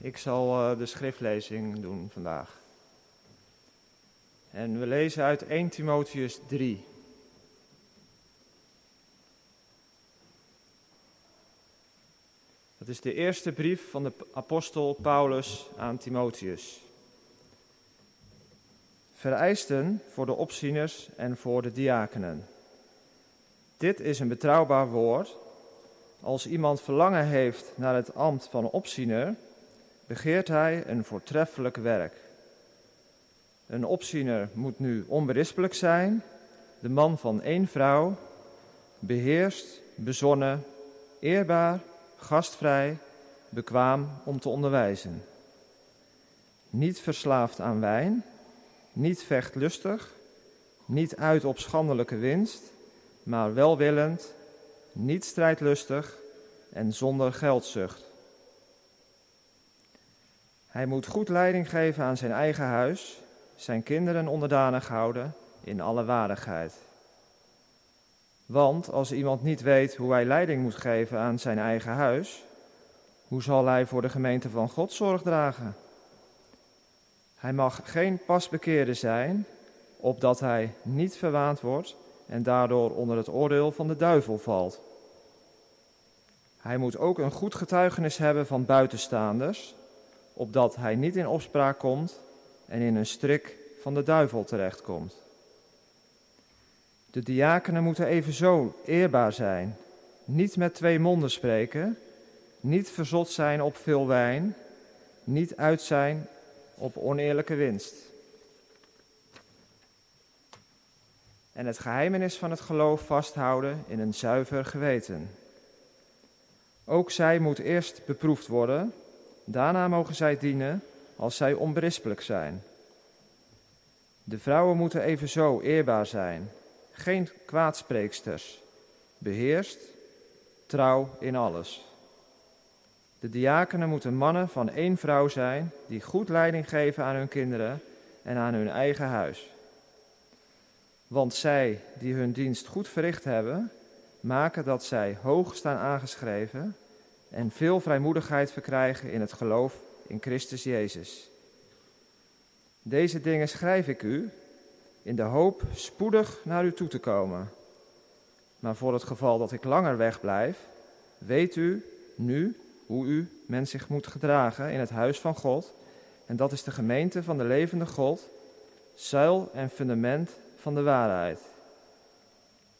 Ik zal uh, de schriftlezing doen vandaag. En we lezen uit 1 Timotheus 3. Dat is de eerste brief van de apostel Paulus aan Timotheus. Vereisten voor de opzieners en voor de diakenen. Dit is een betrouwbaar woord. Als iemand verlangen heeft naar het ambt van opziener, begeert hij een voortreffelijk werk. Een opziener moet nu onberispelijk zijn, de man van één vrouw, beheerst, bezonnen, eerbaar, gastvrij, bekwaam om te onderwijzen. Niet verslaafd aan wijn, niet vechtlustig, niet uit op schandelijke winst, maar welwillend, niet strijdlustig en zonder geldzucht. Hij moet goed leiding geven aan zijn eigen huis, zijn kinderen onderdanig houden in alle waardigheid. Want als iemand niet weet hoe hij leiding moet geven aan zijn eigen huis, hoe zal hij voor de gemeente van God zorg dragen? Hij mag geen pasbekeerde zijn, opdat hij niet verwaand wordt en daardoor onder het oordeel van de duivel valt. Hij moet ook een goed getuigenis hebben van buitenstaanders, opdat hij niet in opspraak komt en in een strik van de duivel terechtkomt. De diakenen moeten evenzo eerbaar zijn, niet met twee monden spreken, niet verzot zijn op veel wijn, niet uit zijn op oneerlijke winst. En het geheimenis van het geloof vasthouden in een zuiver geweten. Ook zij moet eerst beproefd worden, daarna mogen zij dienen als zij onberispelijk zijn. De vrouwen moeten evenzo eerbaar zijn, geen kwaadspreeksters, beheerst, trouw in alles. De diakenen moeten mannen van één vrouw zijn die goed leiding geven aan hun kinderen en aan hun eigen huis. Want zij die hun dienst goed verricht hebben, maken dat zij hoog staan aangeschreven en veel vrijmoedigheid verkrijgen in het geloof in Christus Jezus. Deze dingen schrijf ik u in de hoop spoedig naar u toe te komen. Maar voor het geval dat ik langer wegblijf, weet u nu hoe u men zich moet gedragen in het huis van God. En dat is de gemeente van de levende God, zuil en fundament van de waarheid.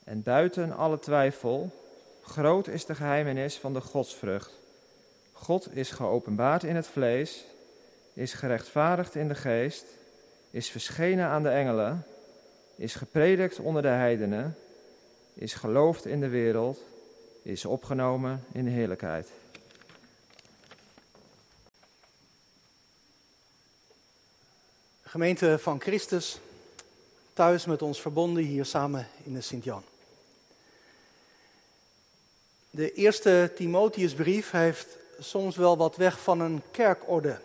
En buiten alle twijfel, groot is de geheimenis van de godsvrucht. God is geopenbaard in het vlees, is gerechtvaardigd in de geest, is verschenen aan de engelen, is gepredikt onder de heidenen, is geloofd in de wereld, is opgenomen in de heerlijkheid. Gemeente van Christus, thuis met ons verbonden hier samen in de Sint-Jan. De eerste Timotheusbrief heeft soms wel wat weg van een kerkorde.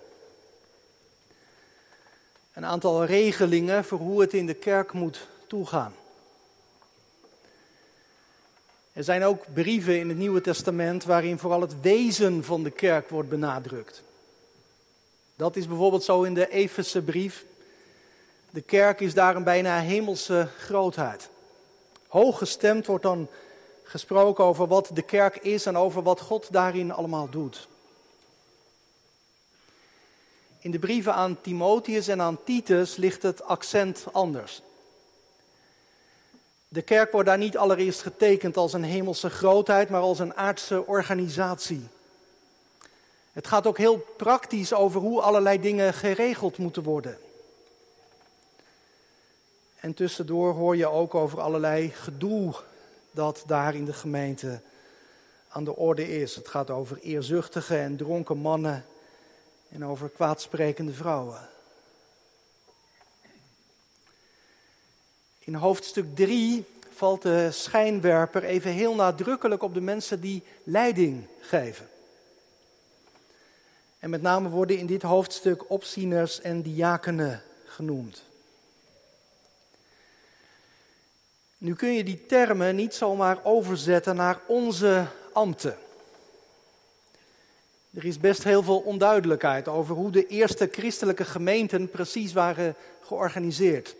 Een aantal regelingen voor hoe het in de kerk moet toegaan. Er zijn ook brieven in het Nieuwe Testament waarin vooral het wezen van de kerk wordt benadrukt. Dat is bijvoorbeeld zo in de Efese brief de kerk is daar een bijna hemelse grootheid. Hooggestemd wordt dan gesproken over wat de kerk is en over wat God daarin allemaal doet. In de brieven aan Timotheus en aan Titus ligt het accent anders. De kerk wordt daar niet allereerst getekend als een hemelse grootheid, maar als een aardse organisatie. Het gaat ook heel praktisch over hoe allerlei dingen geregeld moeten worden. En tussendoor hoor je ook over allerlei gedoe dat daar in de gemeente aan de orde is. Het gaat over eerzuchtige en dronken mannen en over kwaadsprekende vrouwen. In hoofdstuk 3 valt de schijnwerper even heel nadrukkelijk op de mensen die leiding geven. En met name worden in dit hoofdstuk opzieners en diakenen genoemd. Nu kun je die termen niet zomaar overzetten naar onze ambten. Er is best heel veel onduidelijkheid over hoe de eerste christelijke gemeenten precies waren georganiseerd.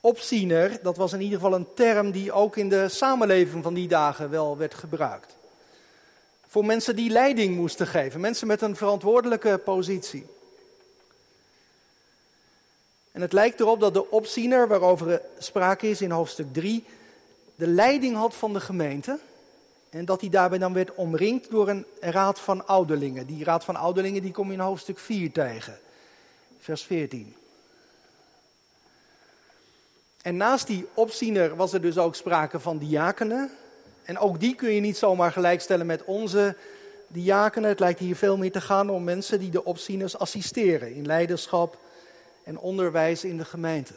Opziener, dat was in ieder geval een term die ook in de samenleving van die dagen wel werd gebruikt. Voor mensen die leiding moesten geven, mensen met een verantwoordelijke positie. En het lijkt erop dat de opziener, waarover sprake is in hoofdstuk 3, de leiding had van de gemeente. En dat hij daarbij dan werd omringd door een raad van ouderlingen. Die raad van ouderlingen die kom je in hoofdstuk 4 tegen, vers 14. En naast die opziener was er dus ook sprake van diakenen. En ook die kun je niet zomaar gelijkstellen met onze diakenen. Het lijkt hier veel meer te gaan om mensen die de opzieners assisteren in leiderschap en onderwijs in de gemeente.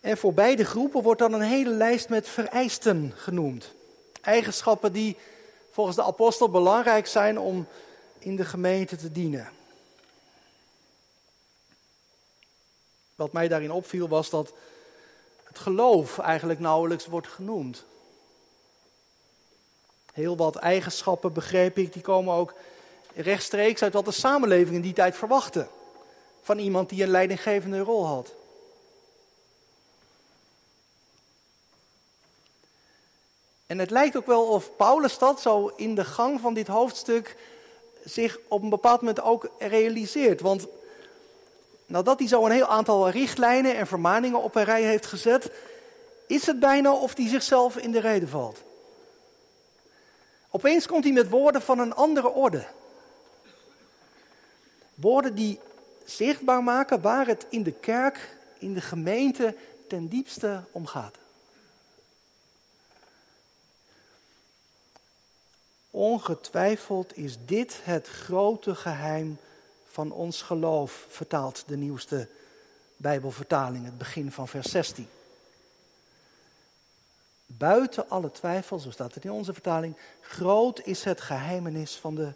En voor beide groepen wordt dan een hele lijst met vereisten genoemd. Eigenschappen die volgens de apostel belangrijk zijn om in de gemeente te dienen. Wat mij daarin opviel was dat het geloof eigenlijk nauwelijks wordt genoemd. Heel wat eigenschappen, begreep ik, die komen ook rechtstreeks uit wat de samenleving in die tijd verwachtte. Van iemand die een leidinggevende rol had. En het lijkt ook wel of Paulus dat zo in de gang van dit hoofdstuk zich op een bepaald moment ook realiseert. Want nadat hij zo een heel aantal richtlijnen en vermaningen op een rij heeft gezet, is het bijna of hij zichzelf in de reden valt. Opeens komt hij met woorden van een andere orde. Woorden die zichtbaar maken waar het in de kerk, in de gemeente ten diepste om gaat. Ongetwijfeld is dit het grote geheim van ons geloof, vertaalt de nieuwste Bijbelvertaling, het begin van vers 16. Buiten alle twijfel, zo staat het in onze vertaling, groot is het geheimenis van de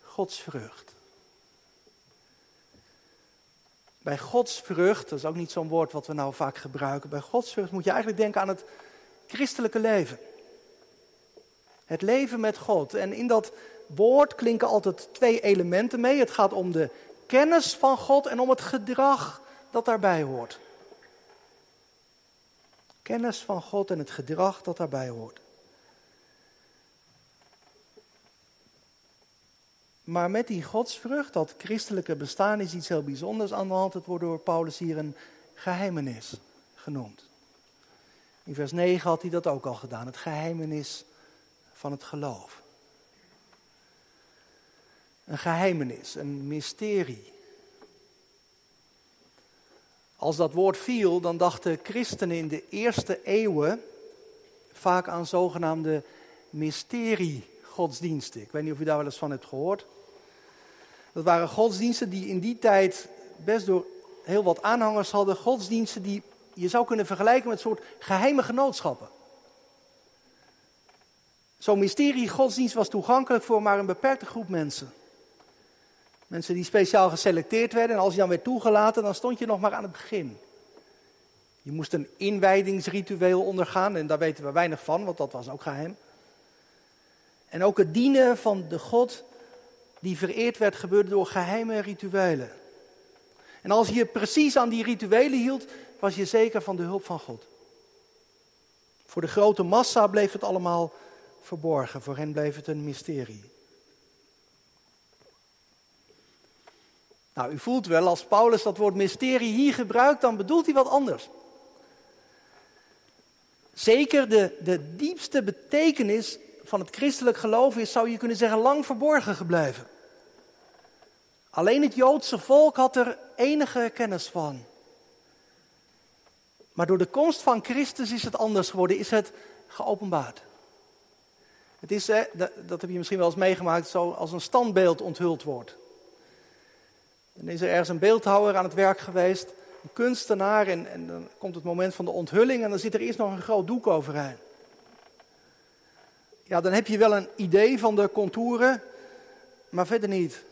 godsvrucht. Bij godsvrucht, dat is ook niet zo'n woord wat we nou vaak gebruiken, bij godsvrucht moet je eigenlijk denken aan het christelijke leven. Het leven met God. En in dat woord klinken altijd twee elementen mee. Het gaat om de kennis van God en om het gedrag dat daarbij hoort. Kennis van God en het gedrag dat daarbij hoort. Maar met die godsvrucht, dat christelijke bestaan, is iets heel bijzonders aan de hand. Het wordt door Paulus hier een geheimenis genoemd. In vers 9 had hij dat ook al gedaan, het geheimenis van het geloof. Een geheimenis, een mysterie. Als dat woord viel, dan dachten christenen in de eerste eeuwen vaak aan zogenaamde mysteriegodsdiensten. Ik weet niet of u daar wel eens van hebt gehoord. Dat waren godsdiensten die in die tijd best door heel wat aanhangers hadden. Godsdiensten die je zou kunnen vergelijken met een soort geheime genootschappen. Zo'n mysterie godsdienst was toegankelijk voor maar een beperkte groep mensen. Mensen die speciaal geselecteerd werden en als je dan werd toegelaten, dan stond je nog maar aan het begin. Je moest een inwijdingsritueel ondergaan en daar weten we weinig van, want dat was ook geheim. En ook het dienen van de God die vereerd werd gebeurde door geheime rituelen. En als je precies aan die rituelen hield, was je zeker van de hulp van God. Voor de grote massa bleef het allemaal verborgen. Voor hen bleef het een mysterie. Nou, u voelt wel, als Paulus dat woord mysterie hier gebruikt, dan bedoelt hij wat anders. Zeker de, de diepste betekenis van het christelijk geloof is, zou je kunnen zeggen, lang verborgen gebleven. Alleen het Joodse volk had er enige kennis van. Maar door de komst van Christus is het anders geworden, is het geopenbaard. Het is, dat heb je misschien wel eens meegemaakt, zo als een standbeeld onthuld wordt. Dan is er ergens een beeldhouwer aan het werk geweest, een kunstenaar, en, en dan komt het moment van de onthulling en dan zit er eerst nog een groot doek overheen. Ja, dan heb je wel een idee van de contouren, maar verder niet.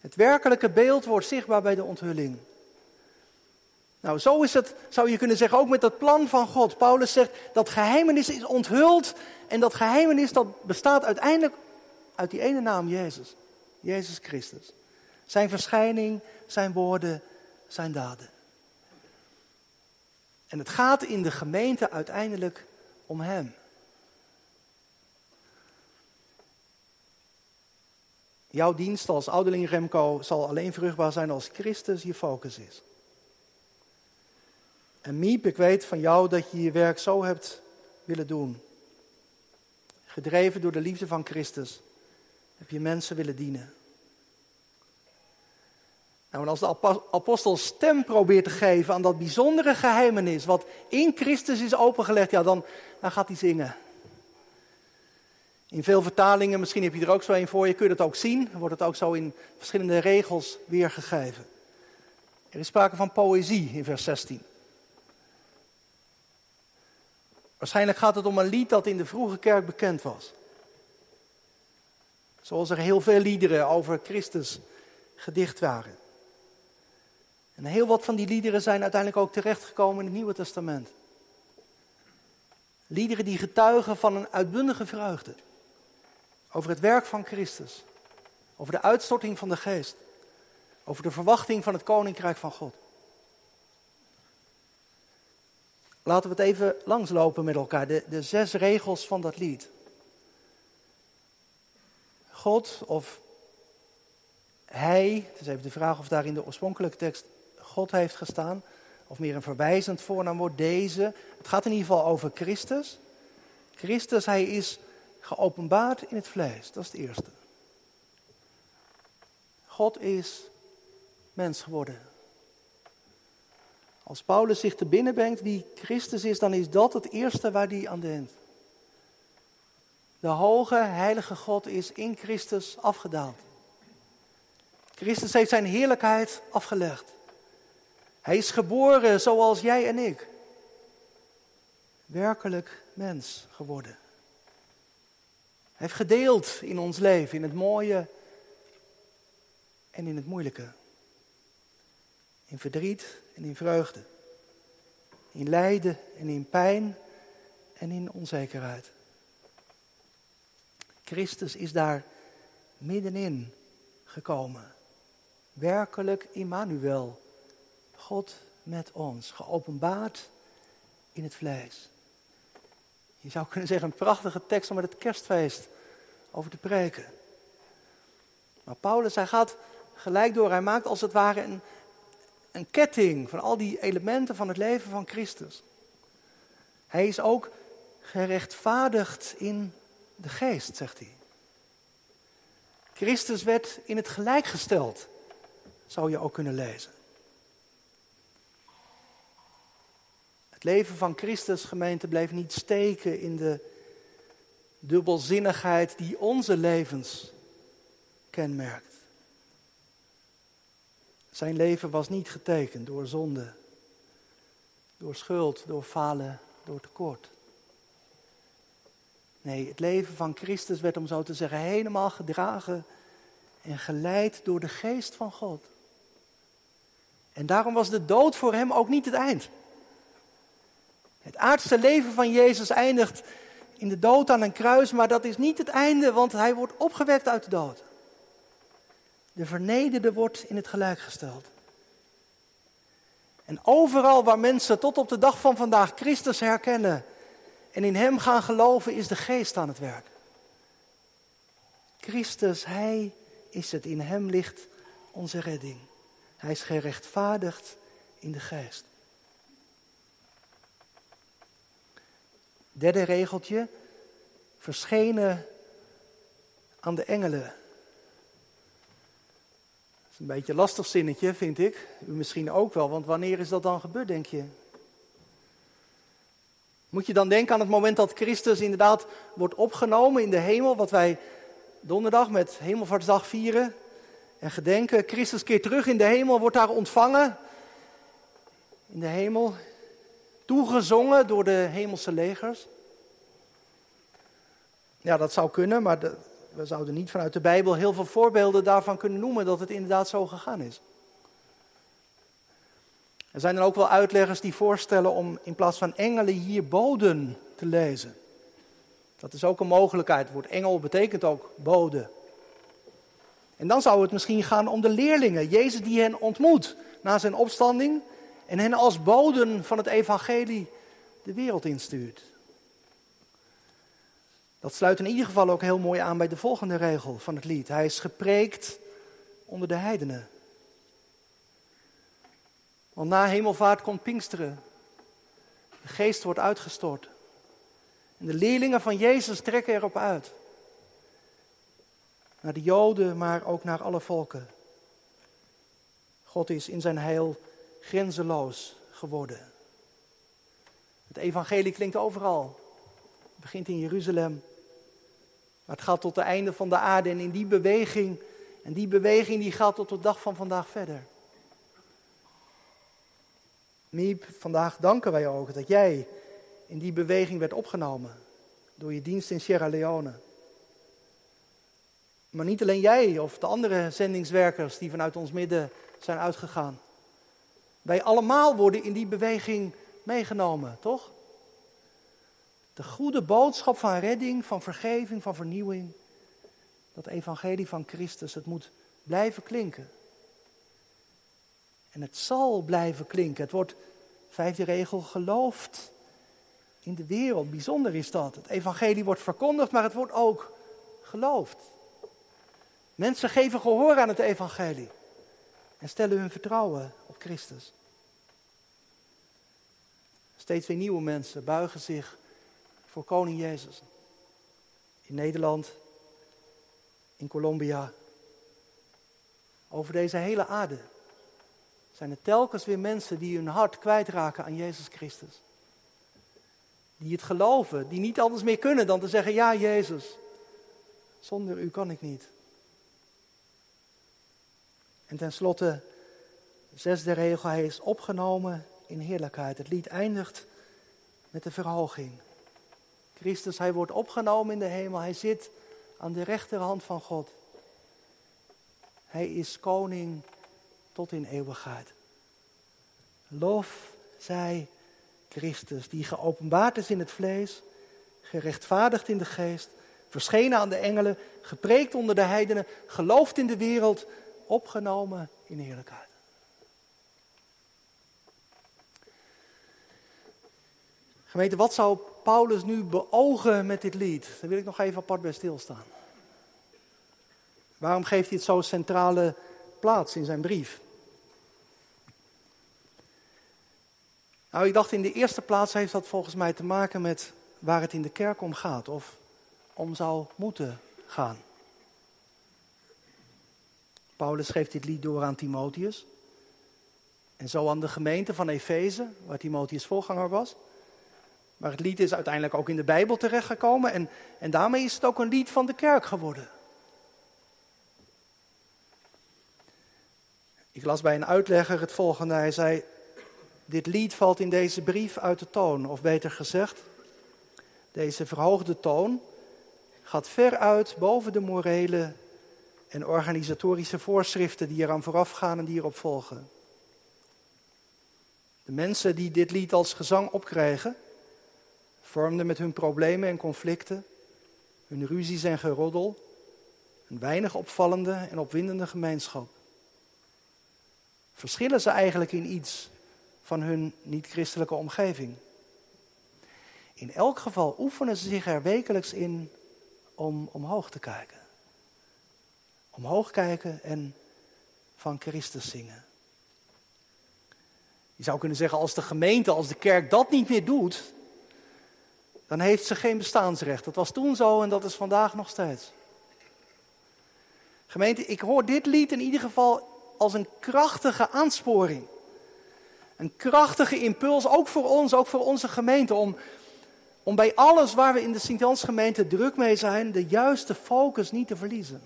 Het werkelijke beeld wordt zichtbaar bij de onthulling. Nou, zo is het, zou je kunnen zeggen, ook met het plan van God. Paulus zegt dat geheimenis is onthuld en dat geheimenis dat bestaat uiteindelijk uit die ene naam, Jezus. Jezus Christus. Zijn verschijning, zijn woorden, zijn daden. En het gaat in de gemeente uiteindelijk om Hem. Jouw dienst als ouderling Remco zal alleen vruchtbaar zijn als Christus je focus is. En Miep, ik weet van jou dat je je werk zo hebt willen doen. Gedreven door de liefde van Christus heb je mensen willen dienen. Nou, en als de apostel stem probeert te geven aan dat bijzondere geheimenis wat in Christus is opengelegd, ja, dan, dan gaat hij zingen. In veel vertalingen, misschien heb je er ook zo een voor je, kun je dat ook zien. Wordt het ook zo in verschillende regels weergegeven. Er is sprake van poëzie in vers 16. Waarschijnlijk gaat het om een lied dat in de vroege kerk bekend was. Zoals er heel veel liederen over Christus gedicht waren. En heel wat van die liederen zijn uiteindelijk ook terechtgekomen in het Nieuwe Testament. Liederen die getuigen van een uitbundige vreugde. Over het werk van Christus. Over de uitstorting van de geest. Over de verwachting van het koninkrijk van God. Laten we het even langslopen met elkaar. De, de zes regels van dat lied. God of Hij, het is even de vraag of daar in de oorspronkelijke tekst God heeft gestaan, of meer een verwijzend voornaamwoord, deze. Het gaat in ieder geval over Christus. Christus, Hij is geopenbaard in het vlees, dat is het eerste. God is mens geworden. Als Paulus zich te binnen brengt wie Christus is, dan is dat het eerste waar hij aan denkt. De hoge, heilige God is in Christus afgedaald. Christus heeft zijn heerlijkheid afgelegd. Hij is geboren zoals jij en ik. Werkelijk mens geworden. Hij heeft gedeeld in ons leven, in het mooie en in het moeilijke. In verdriet en in vreugde. In lijden en in pijn en in onzekerheid. Christus is daar middenin gekomen. Werkelijk Immanuel. God met ons, geopenbaard in het vlees. Je zou kunnen zeggen een prachtige tekst om met het kerstfeest over te preken. Maar Paulus, hij gaat gelijk door, hij maakt als het ware een, een ketting van al die elementen van het leven van Christus. Hij is ook gerechtvaardigd in de geest, zegt hij. Christus werd in het gelijk gesteld, zou je ook kunnen lezen. Het leven van Christus, gemeente, bleef niet steken in de dubbelzinnigheid die onze levens kenmerkt. Zijn leven was niet getekend door zonde, door schuld, door falen, door tekort. Nee, het leven van Christus werd, om zo te zeggen, helemaal gedragen en geleid door de geest van God. En daarom was de dood voor hem ook niet het eind. Het aardse leven van Jezus eindigt in de dood aan een kruis, maar dat is niet het einde, want hij wordt opgewekt uit de dood. De vernederde wordt in het gelijk gesteld. En overal waar mensen tot op de dag van vandaag Christus herkennen en in Hem gaan geloven, is de geest aan het werk. Christus, Hij is het, in Hem ligt onze redding. Hij is gerechtvaardigd in de geest. Derde regeltje, verschenen aan de engelen. Dat is een beetje een lastig zinnetje, vind ik. U misschien ook wel, want wanneer is dat dan gebeurd, denk je? Moet je dan denken aan het moment dat Christus inderdaad wordt opgenomen in de hemel, wat wij donderdag met Hemelvaartsdag vieren en gedenken. Christus keert terug in de hemel, wordt daar ontvangen in de hemel, toegezongen door de hemelse legers. Ja, dat zou kunnen, maar we zouden niet vanuit de Bijbel heel veel voorbeelden daarvan kunnen noemen dat het inderdaad zo gegaan is. Er zijn er ook wel uitleggers die voorstellen om in plaats van engelen hier boden te lezen. Dat is ook een mogelijkheid. Het woord engel betekent ook bode. En dan zou het misschien gaan om de leerlingen. Jezus die hen ontmoet na zijn opstanding en hen als boden van het evangelie de wereld instuurt. Dat sluit in ieder geval ook heel mooi aan bij de volgende regel van het lied. Hij is gepreekt onder de heidenen. Want na hemelvaart komt Pinksteren. De geest wordt uitgestort. En de leerlingen van Jezus trekken erop uit. Naar de Joden, maar ook naar alle volken. God is in zijn heil grenzeloos geworden. Het evangelie klinkt overal. Het begint in Jeruzalem. Maar het gaat tot het einde van de aarde. En in die beweging, en die beweging die gaat tot de dag van vandaag verder. Miep, vandaag danken wij ook dat jij in die beweging werd opgenomen door je dienst in Sierra Leone. Maar niet alleen jij of de andere zendingswerkers die vanuit ons midden zijn uitgegaan. Wij allemaal worden in die beweging meegenomen, toch? De goede boodschap van redding, van vergeving, van vernieuwing. Dat evangelie van Christus, het moet blijven klinken. En het zal blijven klinken. Het wordt, vijfde regel, geloofd in de wereld. Bijzonder is dat. Het evangelie wordt verkondigd, maar het wordt ook geloofd. Mensen geven gehoor aan het evangelie en stellen hun vertrouwen Christus. Steeds weer nieuwe mensen buigen zich voor koning Jezus. In Nederland, in Colombia, over deze hele aarde zijn er telkens weer mensen die hun hart kwijtraken aan Jezus Christus. Die het geloven, die niet anders meer kunnen dan te zeggen, ja Jezus, zonder u kan ik niet. En tenslotte, zesde regel, hij is opgenomen in heerlijkheid. Het lied eindigt met de verhoging. Christus, hij wordt opgenomen in de hemel, hij zit aan de rechterhand van God. Hij is koning tot in eeuwigheid. Lof zij Christus, die geopenbaard is in het vlees, gerechtvaardigd in de geest, verschenen aan de engelen, gepreekt onder de heidenen, geloofd in de wereld, opgenomen in heerlijkheid. Gemeente, wat zou Paulus nu beogen met dit lied? Daar wil ik nog even apart bij stilstaan. Waarom geeft hij het zo centrale plaats in zijn brief? Nou, ik dacht in de eerste plaats heeft dat volgens mij te maken met waar het in de kerk om gaat, of om zou moeten gaan. Paulus schreef dit lied door aan Timotheus. En zo aan de gemeente van Efeze, waar Timotheus voorganger was. Maar het lied is uiteindelijk ook in de Bijbel terechtgekomen en, en daarmee is het ook een lied van de kerk geworden. Ik las bij een uitlegger het volgende. Hij zei, dit lied valt in deze brief uit de toon, of beter gezegd, deze verhoogde toon gaat ver uit boven de morele en organisatorische voorschriften die eraan voorafgaan en die erop volgen. De mensen die dit lied als gezang opkrijgen, vormden met hun problemen en conflicten, hun ruzies en geroddel, een weinig opvallende en opwindende gemeenschap. Verschillen ze eigenlijk in iets van hun niet-christelijke omgeving? In elk geval oefenen ze zich er wekelijks in om omhoog te kijken. Omhoog kijken en van Christus zingen. Je zou kunnen zeggen, als de gemeente, als de kerk dat niet meer doet, dan heeft ze geen bestaansrecht. Dat was toen zo en dat is vandaag nog steeds. Gemeente, ik hoor dit lied in ieder geval als een krachtige aansporing. Een krachtige impuls, ook voor ons, ook voor onze gemeente, om, om bij alles waar we in de Sint-Jans gemeente druk mee zijn, de juiste focus niet te verliezen.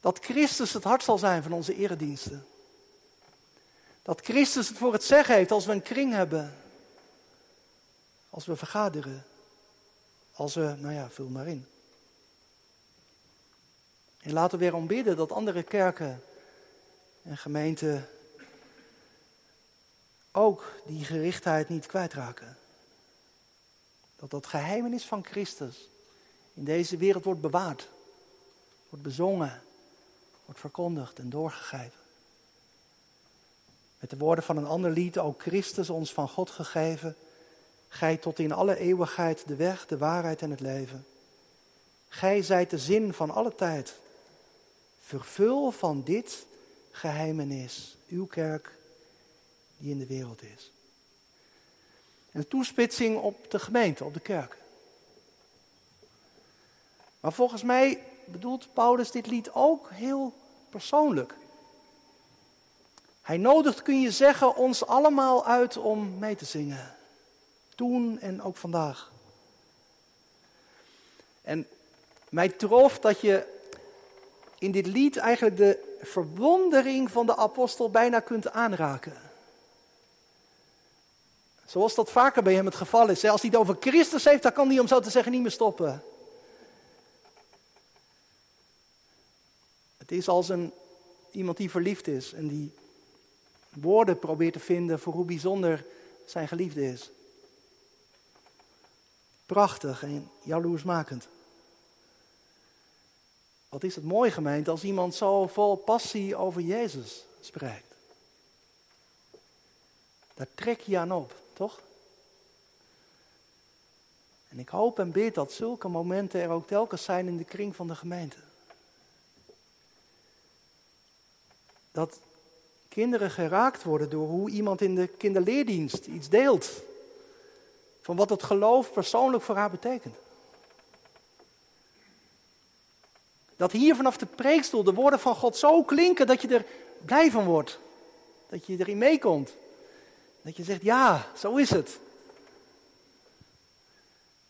Dat Christus het hart zal zijn van onze erediensten. Dat Christus het voor het zeggen heeft als we een kring hebben. Als we vergaderen. Als we, nou ja, vul maar in. En laten we weer om bidden dat andere kerken en gemeenten ook die gerichtheid niet kwijtraken. Dat dat geheimenis van Christus in deze wereld wordt bewaard, wordt bezongen, wordt verkondigd en doorgegeven. Met de woorden van een ander lied, ook Christus ons van God gegeven, gij tot in alle eeuwigheid de weg, de waarheid en het leven. Gij zijt de zin van alle tijd. Vervul van dit geheimenis, uw kerk die in de wereld is. Een toespitsing op de gemeente, op de kerk. Maar volgens mij bedoelt Paulus dit lied ook heel persoonlijk. Hij nodigt, kun je zeggen, ons allemaal uit om mee te zingen. Toen en ook vandaag. En mij trof dat je in dit lied eigenlijk de verwondering van de apostel bijna kunt aanraken. Zoals dat vaker bij hem het geval is. Als hij het over Christus heeft, dan kan hij om zo te zeggen niet meer stoppen. Het is als een, iemand die verliefd is en die woorden probeert te vinden voor hoe bijzonder zijn geliefde is. Prachtig en jaloersmakend. Wat is het mooi gemeend als iemand zo vol passie over Jezus spreekt. Daar trek je aan op, toch? En ik hoop en bid dat zulke momenten er ook telkens zijn in de kring van de gemeente. Dat kinderen geraakt worden door hoe iemand in de kinderleerdienst iets deelt. Van wat het geloof persoonlijk voor haar betekent. Dat hier vanaf de preekstoel de woorden van God zo klinken dat je er blij van wordt. Dat je erin meekomt. Dat je zegt, ja, zo is het.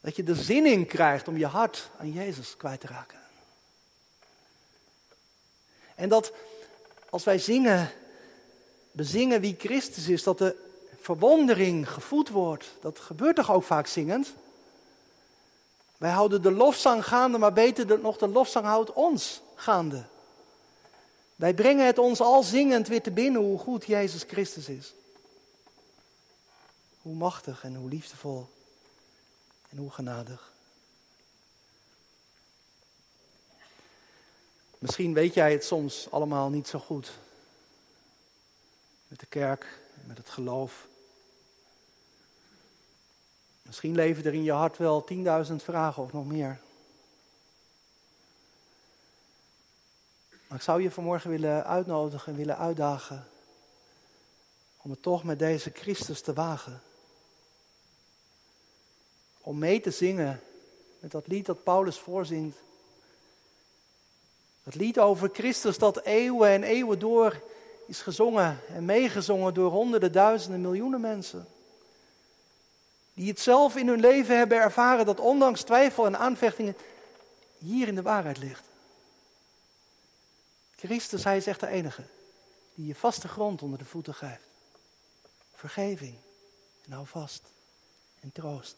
Dat je de zin in krijgt om je hart aan Jezus kwijt te raken. En dat als wij zingen, bezingen wie Christus is, dat de verwondering gevoed wordt. Dat gebeurt toch ook vaak zingend? Wij houden de lofzang gaande, maar beter nog, de lofzang houdt ons gaande. Wij brengen het ons al zingend weer te binnen hoe goed Jezus Christus is. Hoe machtig en hoe liefdevol en hoe genadig. Misschien weet jij het soms allemaal niet zo goed. Met de kerk, met het geloof. Misschien leven er in je hart wel 10.000 vragen of nog meer. Maar ik zou je vanmorgen willen uitnodigen en willen uitdagen om het toch met deze Christus te wagen. Om mee te zingen met dat lied dat Paulus voorzingt. Dat lied over Christus dat eeuwen en eeuwen door is gezongen en meegezongen door honderden, duizenden, miljoenen mensen. Die het zelf in hun leven hebben ervaren dat ondanks twijfel en aanvechtingen hier in de waarheid ligt. Christus, hij is echt de enige die je vaste grond onder de voeten geeft. Vergeving en hou vast en troost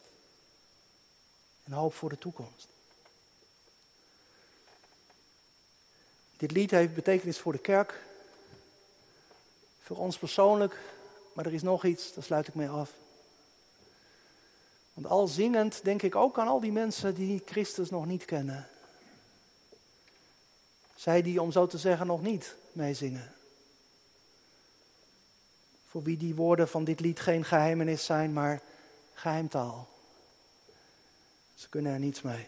en hoop voor de toekomst. Dit lied heeft betekenis voor de kerk, voor ons persoonlijk, maar er is nog iets, daar sluit ik mee af. Want al zingend denk ik ook aan al die mensen die Christus nog niet kennen. Zij die, om zo te zeggen, nog niet meezingen. Voor wie die woorden van dit lied geen geheimenis zijn, maar geheimtaal. Ze kunnen er niets mee.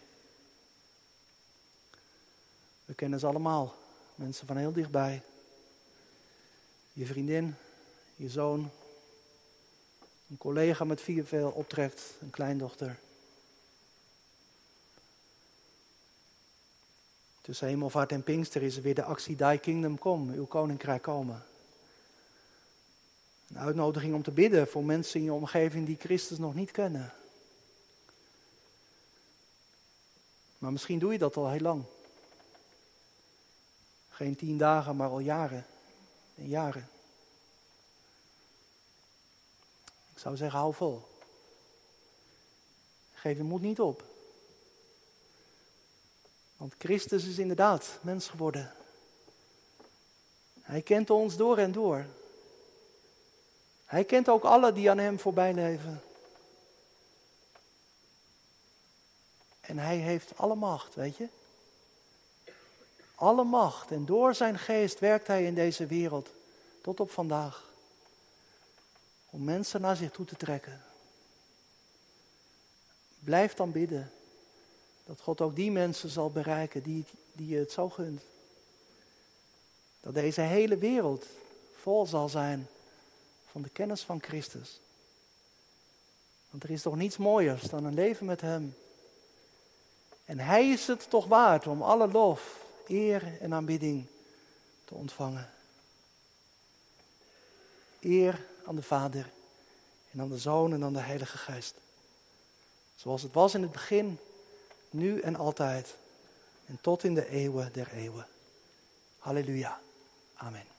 We kennen ze allemaal, mensen van heel dichtbij. Je vriendin, je zoon, een collega met vier veel optrekt, een kleindochter. Tussen hemelvaart en Pinkster is er weer de actie Thy Kingdom Come, uw koninkrijk komen. Een uitnodiging om te bidden voor mensen in je omgeving die Christus nog niet kennen. Maar misschien doe je dat al heel lang. Geen tien dagen, maar al jaren en jaren. Ik zou zeggen, hou vol. Geef je moed niet op. Want Christus is inderdaad mens geworden. Hij kent ons door en door. Hij kent ook alle die aan hem voorbij leven. En hij heeft alle macht, weet je? Alle macht. En door zijn geest werkt hij in deze wereld tot op vandaag. Om mensen naar zich toe te trekken. Blijf dan bidden. Dat God ook die mensen zal bereiken die, die je het zo gunt. Dat deze hele wereld vol zal zijn van de kennis van Christus. Want er is toch niets mooiers dan een leven met Hem. En Hij is het toch waard om alle lof, eer en aanbidding te ontvangen. Eer aan de Vader en aan de Zoon en aan de Heilige Geest. Zoals het was in het begin, nu en altijd. En tot in de eeuwen der eeuwen. Halleluja. Amen.